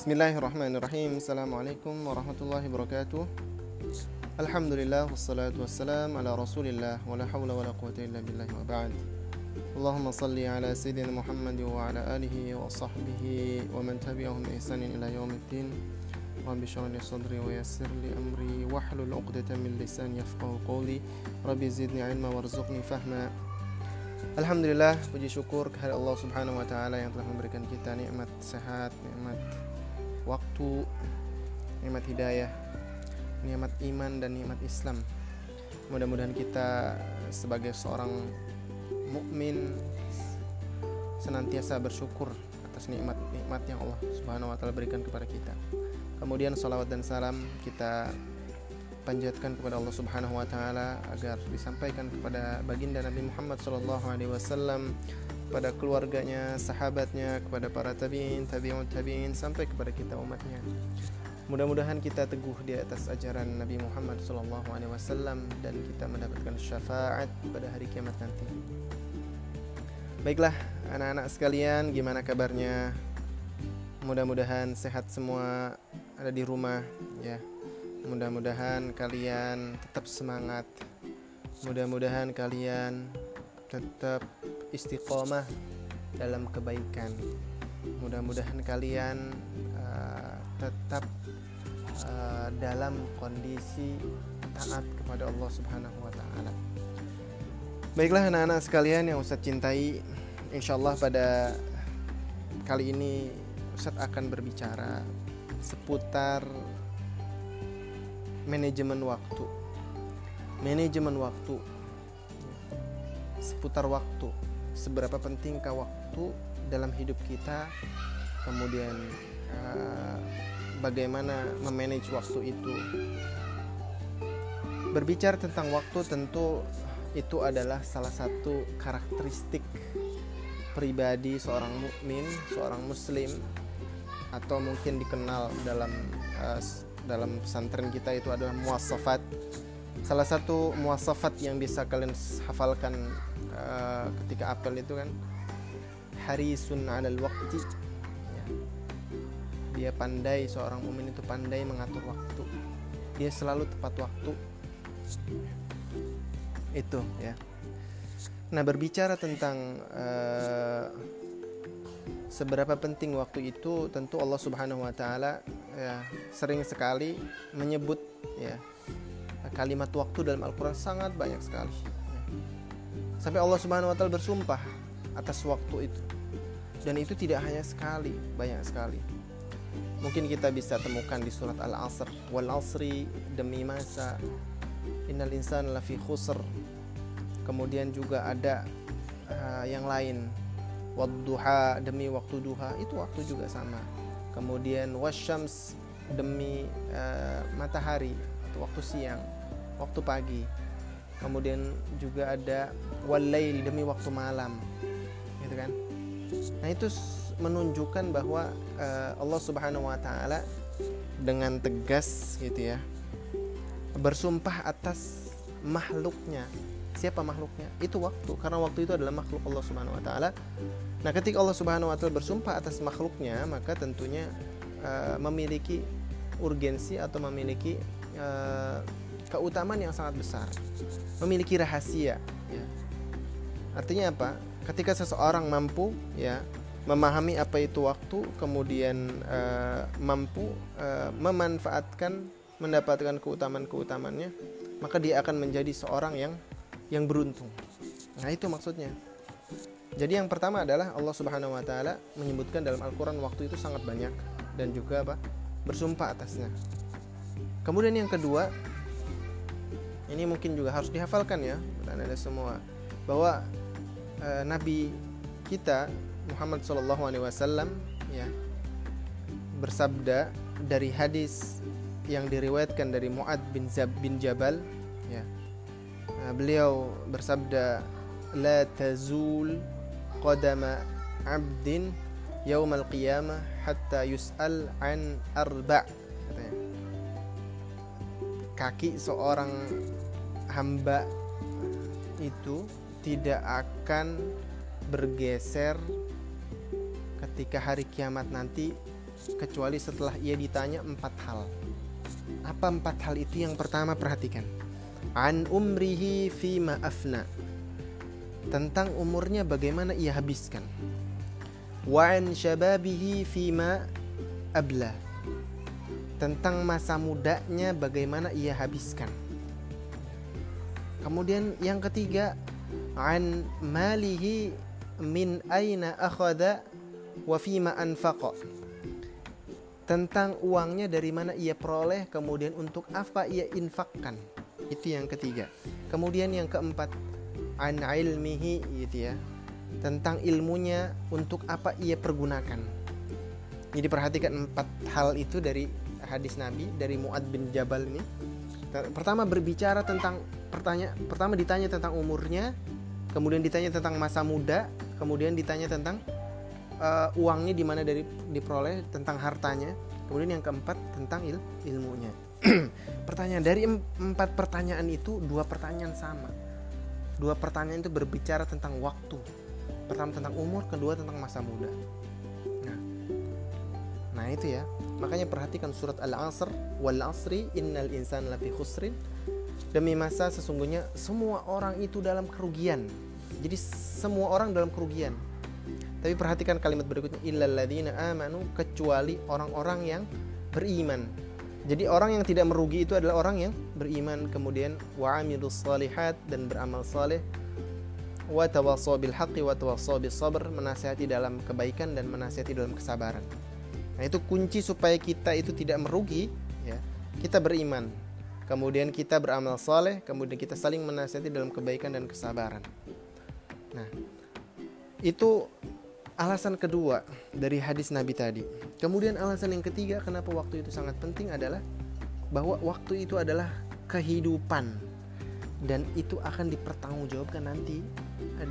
بسم الله الرحمن الرحيم السلام عليكم ورحمة الله وبركاته الحمد لله والصلاة والسلام على رسول الله ولا حول ولا قوة إلا بالله وبعد اللهم صل على سيدنا محمد وعلى آله وصحبه ومن تبعهم بإحسان إلى يوم الدين رب اشرح لي صدري ويسر لي أمري واحلل عقدة من لساني يفقه قولي ربي زدني علما وارزقني فهما Alhamdulillah, puji syukur kehadirat Allah Subhanahu wa taala yang telah memberikan kita nikmat sehat, nikmat waktu, nikmat hidayah, nikmat iman dan nikmat Islam. Mudah-mudahan kita sebagai seorang mukmin senantiasa bersyukur atas nikmat-nikmat yang Allah Subhanahu wa taala berikan kepada kita. Kemudian salawat dan salam kita panjatkan kepada Allah Subhanahu wa taala agar disampaikan kepada baginda Nabi Muhammad sallallahu alaihi wasallam kepada keluarganya, sahabatnya, kepada para tabi'in, tabi'un tabi'in sampai kepada kita umatnya. Mudah-mudahan kita teguh di atas ajaran Nabi Muhammad wasallam dan kita mendapatkan syafaat pada hari kiamat nanti. Baiklah, anak-anak sekalian, gimana kabarnya? Mudah-mudahan sehat semua ada di rumah ya Mudah-mudahan kalian tetap semangat. Mudah-mudahan kalian tetap istiqomah dalam kebaikan. Mudah-mudahan kalian uh, tetap uh, dalam kondisi taat kepada Allah Subhanahu wa taala. Baiklah anak-anak sekalian yang Ustadz cintai, insya Allah pada kali ini Ustadz akan berbicara seputar manajemen waktu manajemen waktu seputar waktu seberapa pentingkah waktu dalam hidup kita? Kemudian uh, bagaimana memanage waktu itu? Berbicara tentang waktu tentu itu adalah salah satu karakteristik pribadi seorang mukmin, seorang muslim atau mungkin dikenal dalam uh, dalam pesantren kita itu adalah muasafat salah satu muasafat yang bisa kalian hafalkan uh, ketika apel itu kan harisun alal waqti ya. dia pandai seorang mukmin itu pandai mengatur waktu dia selalu tepat waktu itu ya nah berbicara tentang uh, seberapa penting waktu itu tentu Allah Subhanahu wa taala ya sering sekali menyebut ya kalimat waktu dalam Al-Qur'an sangat banyak sekali. Sampai Allah Subhanahu wa taala bersumpah atas waktu itu. Dan itu tidak hanya sekali, banyak sekali. Mungkin kita bisa temukan di surat Al-Asr, wal asri demi masa. Innal insana lafi khusr. Kemudian juga ada uh, yang lain. Wadduha demi waktu duha. Itu waktu juga sama. Kemudian wasyams demi uh, matahari. Atau waktu siang waktu pagi kemudian juga ada walail demi waktu malam gitu kan? Nah itu menunjukkan bahwa uh, Allah Subhanahu wa taala dengan tegas gitu ya bersumpah atas makhluknya. Siapa makhluknya? Itu waktu karena waktu itu adalah makhluk Allah Subhanahu wa taala. Nah ketika Allah Subhanahu wa taala bersumpah atas makhluknya maka tentunya uh, memiliki urgensi atau memiliki uh, keutamaan yang sangat besar memiliki rahasia ya. artinya apa ketika seseorang mampu ya memahami apa itu waktu kemudian uh, mampu uh, memanfaatkan mendapatkan keutamaan-keutamaannya maka dia akan menjadi seorang yang yang beruntung. Nah, itu maksudnya. Jadi yang pertama adalah Allah Subhanahu wa taala menyebutkan dalam Al-Qur'an waktu itu sangat banyak dan juga apa? bersumpah atasnya. Kemudian yang kedua, ini mungkin juga harus dihafalkan ya, dan ada semua bahwa e, Nabi kita Muhammad Shallallahu Alaihi Wasallam ya bersabda dari hadis yang diriwayatkan dari Muad bin Zab bin Jabal ya Nah, beliau bersabda la tazul qadama 'abdin yaumal qiyamah hatta yus'al an arba' katanya. Kaki seorang hamba itu tidak akan bergeser ketika hari kiamat nanti kecuali setelah ia ditanya empat hal. Apa empat hal itu? Yang pertama perhatikan. An umrihi fi afna. Tentang umurnya bagaimana ia habiskan. Wa an syababihi fi abla. Tentang masa mudanya bagaimana ia habiskan. Kemudian yang ketiga an malihi min aina akhada wa fima anfaqa. Tentang uangnya dari mana ia peroleh kemudian untuk apa ia infakkan. Itu yang ketiga. Kemudian yang keempat an ilmihi gitu ya. Tentang ilmunya untuk apa ia pergunakan. Jadi perhatikan empat hal itu dari hadis Nabi dari Muad bin Jabal ini. Pertama berbicara tentang pertanyaan pertama ditanya tentang umurnya kemudian ditanya tentang masa muda kemudian ditanya tentang uh, uangnya di mana dari diperoleh tentang hartanya kemudian yang keempat tentang il, ilmunya. Pertanyaan dari empat pertanyaan itu dua pertanyaan sama. Dua pertanyaan itu berbicara tentang waktu. Pertama tentang umur kedua tentang masa muda. Nah nah itu ya makanya perhatikan surat al-asr wal asri innal insana lafi khusrin Demi masa sesungguhnya semua orang itu dalam kerugian. Jadi semua orang dalam kerugian. Tapi perhatikan kalimat berikutnya illalladzina amanu kecuali orang-orang yang beriman. Jadi orang yang tidak merugi itu adalah orang yang beriman kemudian wa amilus salihat dan beramal saleh wa tawassaw bil haqqi wa tawassaw bis sabr menasihati dalam kebaikan dan menasihati dalam kesabaran. Nah, itu kunci supaya kita itu tidak merugi ya. Kita beriman kemudian kita beramal soleh, kemudian kita saling menasihati dalam kebaikan dan kesabaran. Nah, itu alasan kedua dari hadis Nabi tadi. Kemudian alasan yang ketiga kenapa waktu itu sangat penting adalah bahwa waktu itu adalah kehidupan dan itu akan dipertanggungjawabkan nanti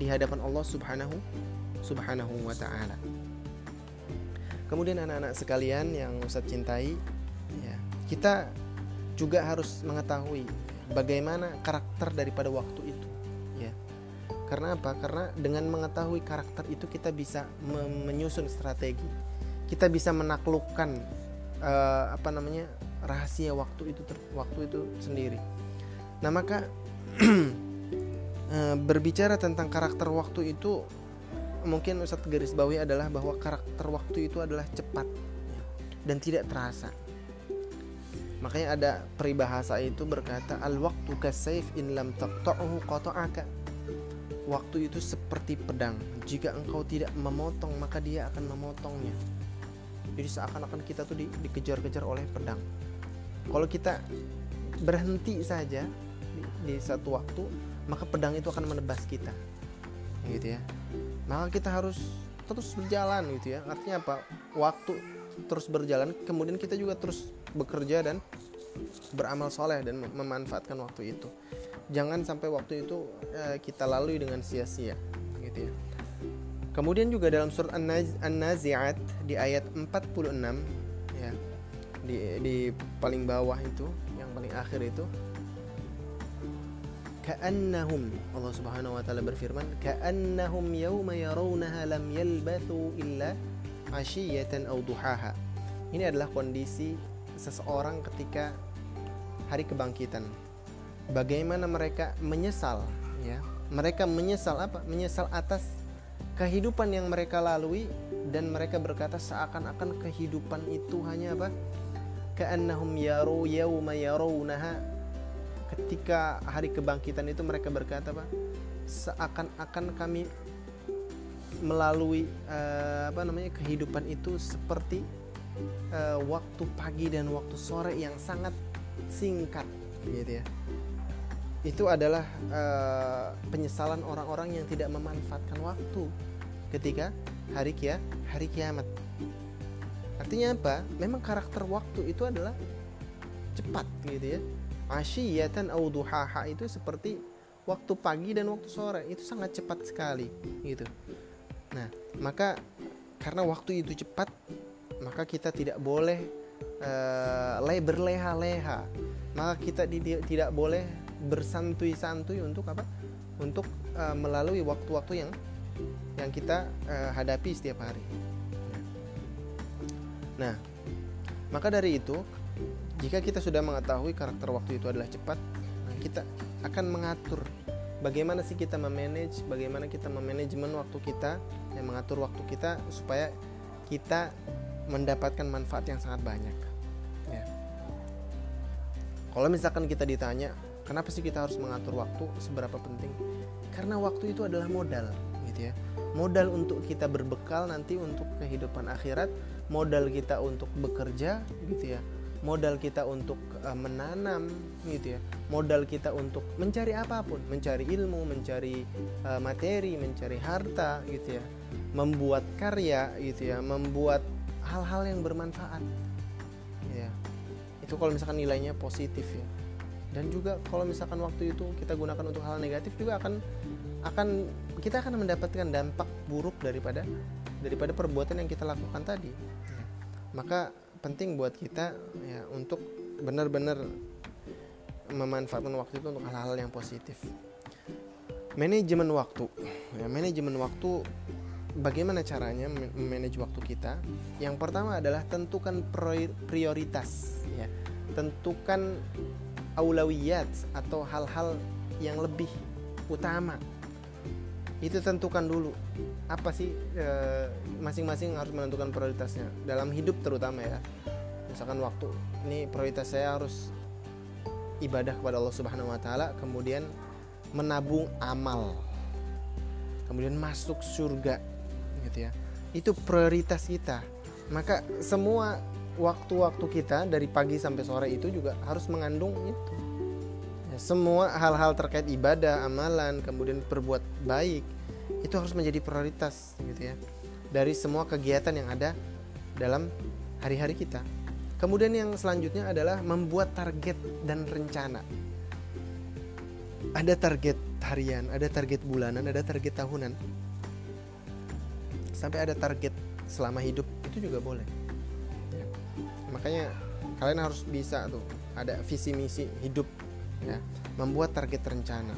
di hadapan Allah Subhanahu Subhanahu wa taala. Kemudian anak-anak sekalian yang Ustadz cintai, ya, kita juga harus mengetahui bagaimana karakter daripada waktu itu ya. Karena apa? Karena dengan mengetahui karakter itu kita bisa menyusun strategi. Kita bisa menaklukkan uh, apa namanya rahasia waktu itu waktu itu sendiri. Nah maka uh, berbicara tentang karakter waktu itu mungkin Ustadz garis bawahi adalah bahwa karakter waktu itu adalah cepat dan tidak terasa Makanya ada peribahasa itu berkata al waktu kasayf in lam taqta'uhu qata'aka. Waktu itu seperti pedang. Jika engkau tidak memotong maka dia akan memotongnya. Jadi seakan-akan kita tuh di, dikejar-kejar oleh pedang. Kalau kita berhenti saja di, di satu waktu, maka pedang itu akan menebas kita. Gitu ya. Maka kita harus terus berjalan gitu ya. Artinya apa? Waktu terus berjalan, kemudian kita juga terus bekerja dan beramal soleh dan memanfaatkan waktu itu jangan sampai waktu itu uh, kita lalui dengan sia-sia gitu ya kemudian juga dalam surat An-Nazi'at di ayat 46 ya di di paling bawah itu yang paling akhir itu ka'annahum Allah Subhanahu wa taala berfirman ka'annahum yawma yarawnaha lam yalbathu illa ashiyatan aw duhaha ini adalah kondisi seseorang ketika hari kebangkitan. Bagaimana mereka menyesal ya. Mereka menyesal apa? Menyesal atas kehidupan yang mereka lalui dan mereka berkata seakan-akan kehidupan itu hanya apa? Ka'annahum yaru yauma yarawnaha ketika hari kebangkitan itu mereka berkata apa? Seakan-akan kami melalui uh, apa namanya kehidupan itu seperti uh, waktu pagi dan waktu sore yang sangat singkat gitu ya. Itu adalah uh, penyesalan orang-orang yang tidak memanfaatkan waktu ketika hari kia hari kiamat. Artinya apa? Memang karakter waktu itu adalah cepat gitu ya asyiyatan au duhaha itu seperti waktu pagi dan waktu sore. Itu sangat cepat sekali gitu. Nah maka karena waktu itu cepat maka kita tidak boleh uh, berleha-leha. Maka kita tidak boleh bersantui-santui untuk apa? Untuk uh, melalui waktu-waktu yang yang kita uh, hadapi setiap hari. Nah, maka dari itu, jika kita sudah mengetahui karakter waktu itu adalah cepat, nah kita akan mengatur bagaimana sih kita memanage, bagaimana kita memanajemen waktu kita, yang mengatur waktu kita supaya kita mendapatkan manfaat yang sangat banyak. Ya. Kalau misalkan kita ditanya, kenapa sih kita harus mengatur waktu seberapa penting? Karena waktu itu adalah modal, gitu ya. Modal untuk kita berbekal nanti untuk kehidupan akhirat, modal kita untuk bekerja, gitu ya. Modal kita untuk uh, menanam, gitu ya. Modal kita untuk mencari apa pun, mencari ilmu, mencari uh, materi, mencari harta, gitu ya. Membuat karya, gitu ya. Membuat hal-hal yang bermanfaat ya itu kalau misalkan nilainya positif ya dan juga kalau misalkan waktu itu kita gunakan untuk hal negatif juga akan akan kita akan mendapatkan dampak buruk daripada daripada perbuatan yang kita lakukan tadi maka penting buat kita ya untuk benar-benar memanfaatkan waktu itu untuk hal-hal yang positif manajemen waktu ya manajemen waktu bagaimana caranya manage waktu kita? Yang pertama adalah tentukan prioritas ya. Tentukan aulawiyat atau hal-hal yang lebih utama. Itu tentukan dulu. Apa sih eh, masing-masing harus menentukan prioritasnya dalam hidup terutama ya. Misalkan waktu ini prioritas saya harus ibadah kepada Allah Subhanahu wa taala, kemudian menabung amal. Kemudian masuk surga gitu ya itu prioritas kita maka semua waktu-waktu kita dari pagi sampai sore itu juga harus mengandung itu semua hal-hal terkait ibadah amalan kemudian berbuat baik itu harus menjadi prioritas gitu ya. Dari semua kegiatan yang ada dalam hari-hari kita. Kemudian yang selanjutnya adalah membuat target dan rencana. Ada target harian ada target bulanan ada target tahunan. Sampai ada target selama hidup itu juga boleh. Ya. makanya kalian harus bisa tuh ada visi misi hidup ya. Membuat target rencana.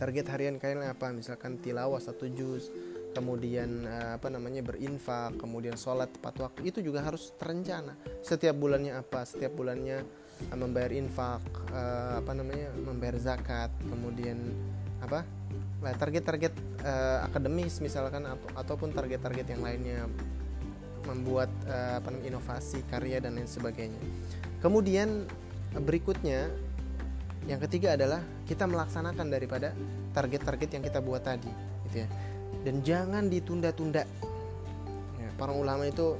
Target harian kalian apa? Misalkan tilawah satu juz kemudian eh, apa namanya berinfak kemudian sholat tepat waktu itu juga harus terencana. Setiap bulannya apa? Setiap bulannya eh, membayar infak eh, apa namanya membayar zakat kemudian apa? Nah, target-target uh, akademis misalkan atau ataupun target-target yang lainnya membuat uh, apa inovasi karya dan lain sebagainya. Kemudian berikutnya yang ketiga adalah kita melaksanakan daripada target-target yang kita buat tadi gitu ya. Dan jangan ditunda-tunda. Ya, para ulama itu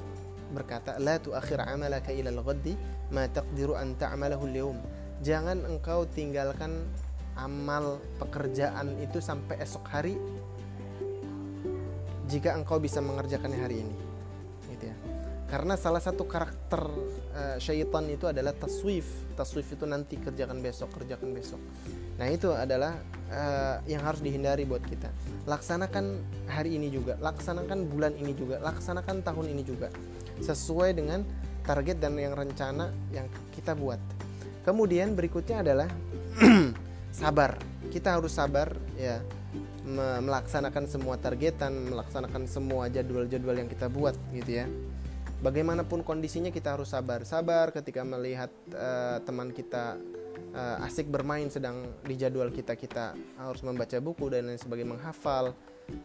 berkata la tuakhir amalaka ila al-ghaddi ma taqdiru an ta'malahu al-yawm. Jangan engkau tinggalkan amal pekerjaan itu sampai esok hari jika engkau bisa mengerjakannya hari ini gitu ya. Karena salah satu karakter uh, syaitan itu adalah taswif. Taswif itu nanti kerjakan besok kerjakan besok. Nah itu adalah uh, yang harus dihindari buat kita. Laksanakan hari ini juga laksanakan bulan ini juga laksanakan tahun ini juga sesuai dengan target dan yang rencana yang kita buat. Kemudian berikutnya adalah sabar. Kita harus sabar ya melaksanakan semua targetan melaksanakan semua jadwal-jadwal yang kita buat gitu ya bagaimanapun kondisinya kita harus sabar sabar ketika melihat uh, teman kita uh, asik bermain sedang di jadwal kita kita harus membaca buku dan lain sebagainya menghafal.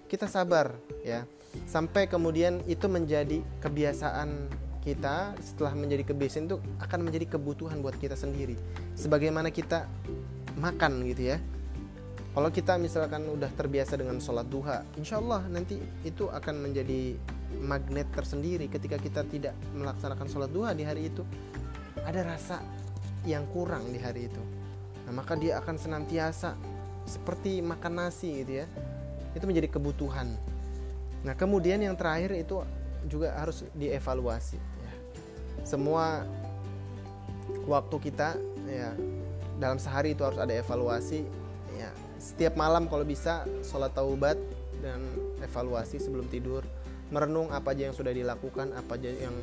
Kita sabar ya. Sampai kemudian itu menjadi kebiasaan kita setelah menjadi kebiasaan itu akan menjadi kebutuhan buat kita sendiri. Sebagaimana kita makan gitu ya. Kalau kita misalkan udah terbiasa dengan sholat duha insya Allah nanti itu akan menjadi magnet tersendiri ketika kita tidak melaksanakan sholat duha di hari itu ada rasa yang kurang di hari itu. Nah maka dia akan senantiasa seperti makan nasi gitu ya. Itu menjadi kebutuhan. Nah kemudian yang terakhir itu juga harus dievaluasi ya. semua waktu kita ya dalam sehari itu harus ada evaluasi ya. Setiap malam kalau bisa sholat taubat dan evaluasi sebelum tidur merenung apa aja yang sudah dilakukan apa aja yang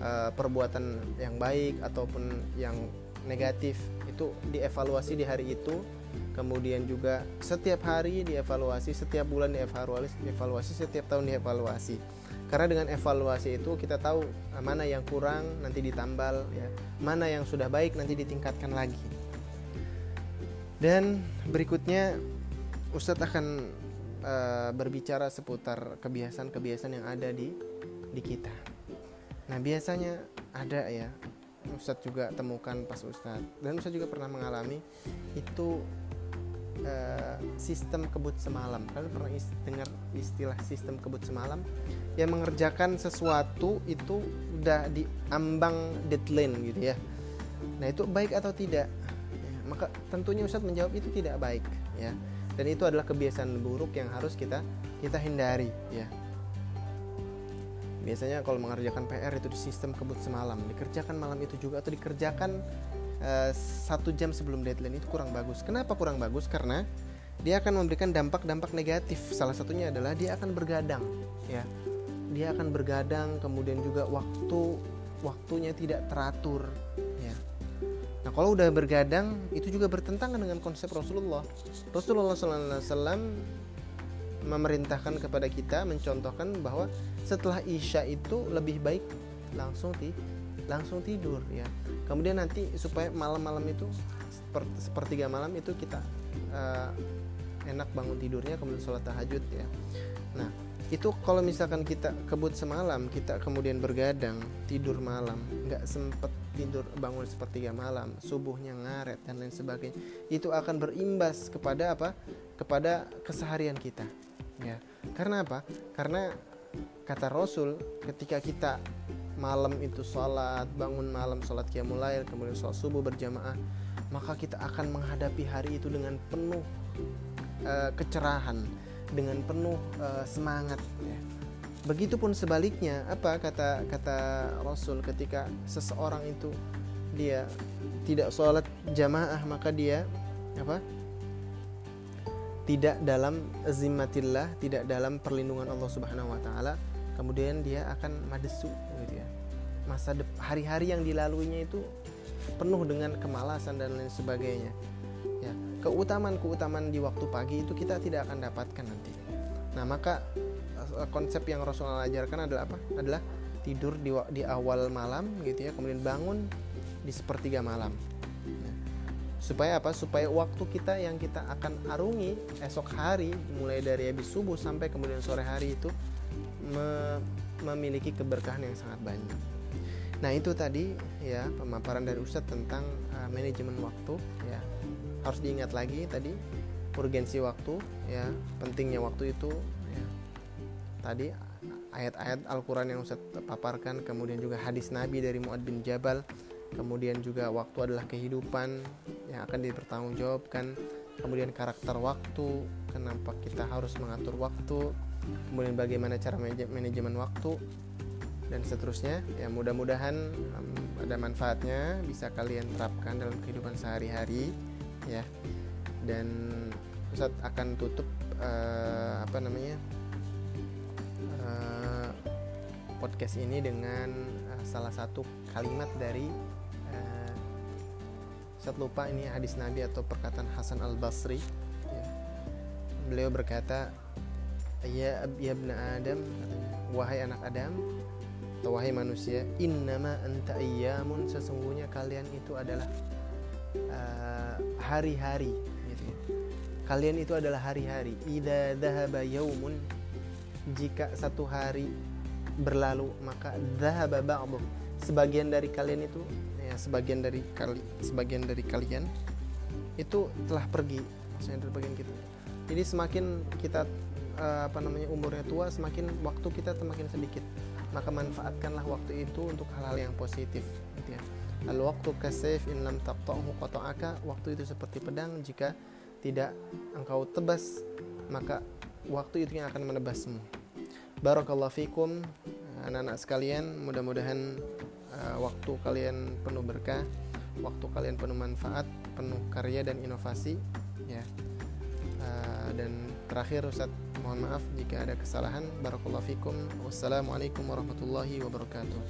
uh, perbuatan yang baik ataupun yang negatif itu dievaluasi di hari itu. Kemudian juga setiap hari dievaluasi setiap bulan dievaluasi evaluasi setiap tahun dievaluasi. Karena dengan evaluasi itu kita tahu uh, mana yang kurang nanti ditambal ya. Mana yang sudah baik nanti ditingkatkan lagi. Dan berikutnya Ustadz akan uh, berbicara seputar kebiasaan-kebiasaan yang ada di di kita. Nah biasanya ada ya Ustadz juga temukan pas Ustadz. Dan Ustadz juga pernah mengalami itu uh, sistem kebut semalam. Kalian pernah is dengar istilah sistem kebut semalam? Yang mengerjakan sesuatu itu udah di ambang deadline gitu ya. Nah itu baik atau tidak? Ya, maka tentunya Ustadz menjawab itu tidak baik ya dan itu adalah kebiasaan buruk yang harus kita kita hindari. Ya biasanya kalau mengerjakan PR itu di sistem kebut semalam. Dikerjakan malam itu juga atau dikerjakan uh, satu jam sebelum deadline itu kurang bagus. Kenapa kurang bagus? Karena dia akan memberikan dampak-dampak negatif. Salah satunya adalah dia akan bergadang ya. Dia akan bergadang kemudian juga waktu waktunya tidak teratur nah kalau udah bergadang itu juga bertentangan dengan konsep Rasulullah. Rasulullah SAW memerintahkan kepada kita mencontohkan bahwa setelah isya itu lebih baik langsung ti langsung tidur ya. Kemudian nanti supaya malam-malam itu seperti sepertiga malam itu kita uh, enak bangun tidurnya kemudian sholat tahajud ya. Nah itu kalau misalkan kita kebut semalam kita kemudian bergadang tidur malam nggak sempet tidur bangun sepertiga malam subuhnya ngaret dan lain sebagainya itu akan berimbas kepada apa? Kepada keseharian kita ya. Karena apa? Karena kata Rasul ketika kita malam itu sholat bangun malam sholat qiyamulail kemudian sholat subuh berjamaah maka kita akan menghadapi hari itu dengan penuh uh, kecerahan dengan penuh uh, semangat ya. Begitupun sebaliknya apa kata kata Rasul ketika seseorang itu dia tidak sholat jamaah maka dia apa tidak dalam zimmatillah, tidak dalam perlindungan Allah Subhanahu wa taala, kemudian dia akan madesu gitu ya. Masa hari-hari yang dilaluinya itu penuh dengan kemalasan dan lain sebagainya. Ya, keutamaan-keutamaan di waktu pagi itu kita tidak akan dapatkan nanti. Nah, maka konsep yang Rasulullah ajarkan adalah apa? Adalah tidur di, di awal malam gitu ya, kemudian bangun di sepertiga malam. Supaya apa? Supaya waktu kita yang kita akan arungi esok hari mulai dari habis subuh sampai kemudian sore hari itu me memiliki keberkahan yang sangat banyak. Nah itu tadi ya pemaparan dari Ustadz tentang uh, manajemen waktu ya. Harus diingat lagi tadi urgensi waktu ya pentingnya waktu itu tadi ayat-ayat Al-Quran yang Ustadz paparkan kemudian juga hadis Nabi dari Muad bin Jabal kemudian juga waktu adalah kehidupan yang akan dipertanggungjawabkan kemudian karakter waktu kenapa kita harus mengatur waktu kemudian bagaimana cara manajemen waktu dan seterusnya. Ya mudah-mudahan um, ada manfaatnya bisa kalian terapkan dalam kehidupan sehari-hari ya. Dan Ustadz akan tutup uh, apa namanya podcast ini dengan uh, salah satu kalimat dari saya lupa ini hadis Nabi atau perkataan Hasan Al Basri ya. beliau berkata ya ya Adam wahai anak Adam atau wahai manusia innama anta ayyamun sesungguhnya kalian itu adalah uh, hari-hari gitu ya. kalian itu adalah hari-hari idza dhahaba yaumun jika satu hari berlalu maka dhahaba ba'dhu sebagian dari kalian itu ya sebagian dari kali sebagian dari kalian itu telah pergi. Maksudnya dari bagian kita. Jadi semakin kita uh, apa namanya umurnya tua semakin waktu kita semakin sedikit. Maka manfaatkanlah waktu itu untuk hal-hal yang positif gitu ya. Al waktu kasif in lam taqta'hu qata'aka. Waktu itu seperti pedang jika tidak engkau tebas maka waktu itu yang akan menebasmu barakallahu fikum anak-anak sekalian. Mudah-mudahan uh, waktu kalian penuh berkah waktu kalian penuh manfaat penuh karya dan inovasi ya. Uh, dan terakhir Ustadz mohon maaf jika ada kesalahan. Barakallahu fikum. Wassalamualaikum warahmatullahi wabarakatuh